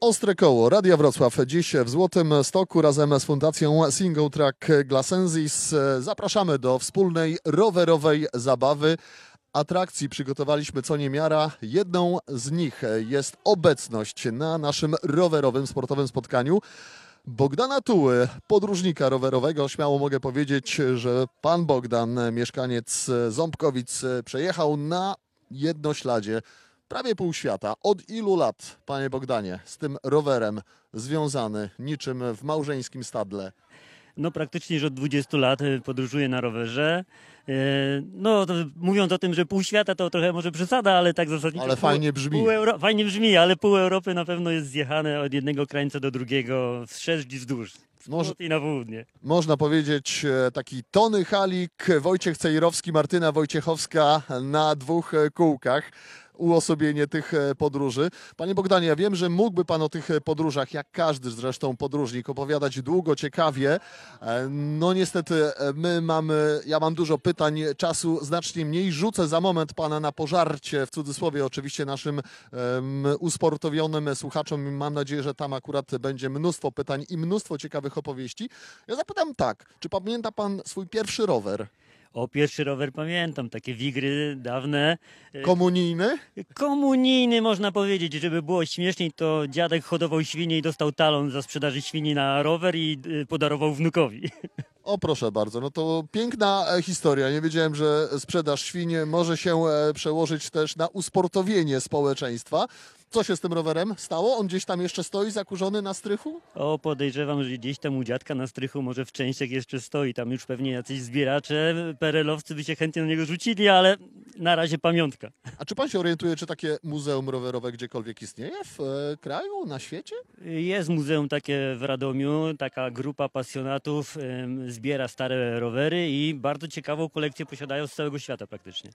Ostre koło Radia Wrocław dziś w Złotym Stoku razem z Fundacją Single Track Glasensis. Zapraszamy do wspólnej rowerowej zabawy. Atrakcji przygotowaliśmy co niemiara. Jedną z nich jest obecność na naszym rowerowym sportowym spotkaniu. Bogdana Tuły, podróżnika rowerowego. Śmiało mogę powiedzieć, że pan Bogdan, mieszkaniec Ząbkowic, przejechał na jednośladzie prawie pół świata. Od ilu lat, panie Bogdanie, z tym rowerem związany, niczym w małżeńskim stadle? No praktycznie już od 20 lat e, podróżuję na rowerze. E, No to mówiąc o tym, że pół świata to trochę może przesada, ale tak zasadniczo... Ale fajnie brzmi. Pół Euro... Fajnie brzmi, ale pół Europy na pewno jest zjechane od jednego krańca do drugiego, wszerz i wzdłuż. Może- Może... i na południe. Można powiedzieć e, taki Tony Halik, Wojciech Cejrowski, Martyna Wojciechowska na dwóch e, kółkach. Uosobienie tych e, podróży. Panie Bogdanie, ja wiem, że mógłby Pan o tych podróżach, jak każdy zresztą podróżnik, opowiadać długo, ciekawie. No niestety my mamy, ja mam dużo pytań, czasu znacznie mniej. Rzucę za moment Pana na pożarcie, w cudzysłowie oczywiście naszym em, usportowionym słuchaczom. Mam nadzieję, że tam akurat będzie mnóstwo pytań i mnóstwo ciekawych opowieści. Ja zapytam tak, czy pamięta Pan swój pierwszy rower? O, pierwszy rower pamiętam, takie wigry dawne. E, Komunijny? Komunijny można powiedzieć, żeby było śmieszniej, to dziadek hodował świnie i dostał talon za sprzedaży świni na rower i e, podarował wnukowi. O proszę bardzo, no to piękna e, historia. Nie wiedziałem, że sprzedaż świń może się przełożyć też na usportowienie społeczeństwa. Co się z tym rowerem stało? On gdzieś tam jeszcze stoi zakurzony na strychu? O, podejrzewam, że gdzieś tam u dziadka na strychu może w częściach jeszcze stoi. Tam już pewnie jacyś zbieracze, perelowcy by się chętnie na niego rzucili, ale na razie pamiątka. A czy pan się orientuje, czy takie muzeum rowerowe gdziekolwiek istnieje w e, kraju, na świecie? Jest muzeum takie w Radomiu, taka grupa pasjonatów em, zbiera stare rowery i bardzo ciekawą kolekcję posiadają z całego świata praktycznie.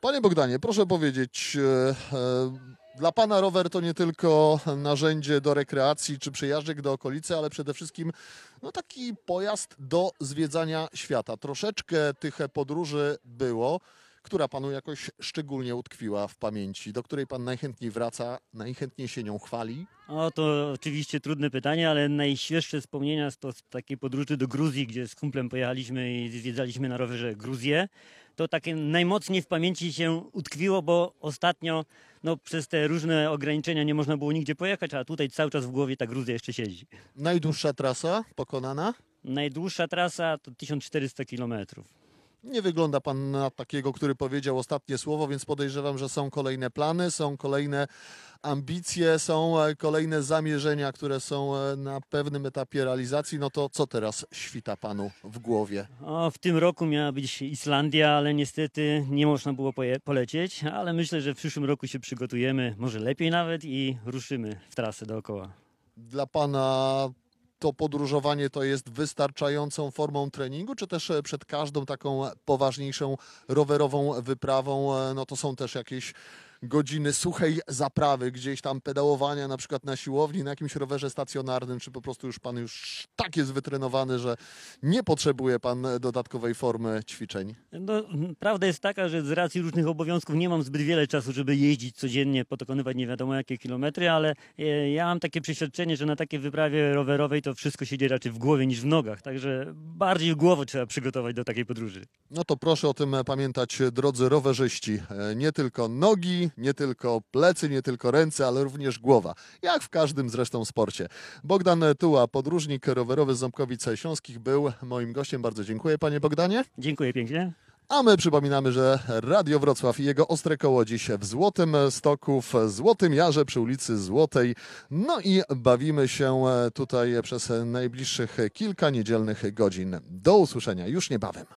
Panie Bogdanie, proszę powiedzieć, e, e, dla pana rower to nie tylko narzędzie do rekreacji czy przejażdżek do okolicy, ale przede wszystkim no, taki pojazd do zwiedzania świata. Troszeczkę tych podróży było, która panu jakoś szczególnie utkwiła w pamięci, do której pan najchętniej wraca, najchętniej się nią chwali. O, to oczywiście trudne pytanie, ale najświeższe wspomnienia to z takiej podróży do Gruzji, gdzie z kumplem pojechaliśmy i zwiedzaliśmy na rowerze Gruzję. To takie najmocniej w pamięci się utkwiło, bo ostatnio no, przez te różne ograniczenia nie można było nigdzie pojechać, a tutaj cały czas w głowie ta Gruzja jeszcze siedzi. Najdłuższa trasa pokonana? Najdłuższa trasa to 1400 kilometrów. Nie wygląda pan na takiego, który powiedział ostatnie słowo, więc podejrzewam, że są kolejne plany, są kolejne ambicje, są e, kolejne zamierzenia, które są e, na pewnym etapie realizacji. No to co teraz świta panu w głowie? O, w tym roku miała być Islandia, ale niestety nie można było polecieć, ale myślę, że w przyszłym roku się przygotujemy, może lepiej nawet i ruszymy w trasę dookoła. Dla pana to podróżowanie to jest wystarczającą formą treningu, czy też e, przed każdą taką poważniejszą rowerową wyprawą, e, no to są też jakieś godziny suchej zaprawy, gdzieś tam pedałowania na przykład na siłowni, na jakimś rowerze stacjonarnym, czy po prostu już pan już tak jest wytrenowany, że nie potrzebuje pan dodatkowej formy ćwiczeń? No, prawda jest taka, że z racji różnych obowiązków nie mam zbyt wiele czasu, żeby jeździć codziennie, pokonywać nie wiadomo jakie kilometry, ale e, ja mam takie przeświadczenie, że na takiej wyprawie rowerowej to wszystko siedzi raczej w głowie niż w nogach, także bardziej głowę trzeba przygotować do takiej podróży. No to proszę o tym pamiętać, drodzy rowerzyści. E, Nie tylko nogi, nie tylko plecy, nie tylko ręce, ale również głowa. Jak w każdym zresztą sporcie. Bogdan Tuła, podróżnik rowerowy z Ząbkowic Śląskich, był moim gościem. Bardzo dziękuję, panie Bogdanie. Dziękuję pięknie. A my przypominamy, że Radio Wrocław i jego ostre koło dziś w Złotym Stoku, w Złotym Jarze przy ulicy Złotej. No i bawimy się tutaj przez najbliższych kilka niedzielnych godzin. Do usłyszenia już niebawem.